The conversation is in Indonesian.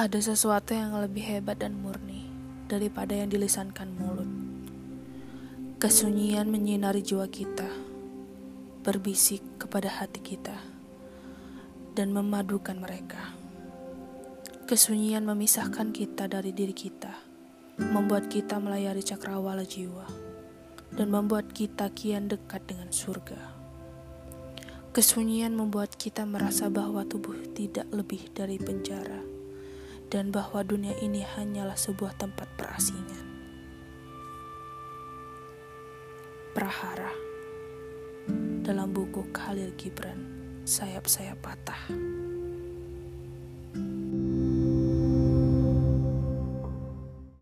Ada sesuatu yang lebih hebat dan murni daripada yang dilisankan mulut. Kesunyian menyinari jiwa kita, berbisik kepada hati kita, dan memadukan mereka. Kesunyian memisahkan kita dari diri kita, membuat kita melayari cakrawala jiwa, dan membuat kita kian dekat dengan surga. Kesunyian membuat kita merasa bahwa tubuh tidak lebih dari penjara dan bahwa dunia ini hanyalah sebuah tempat perasingan. Prahara dalam buku Khalil Gibran, sayap-sayap patah.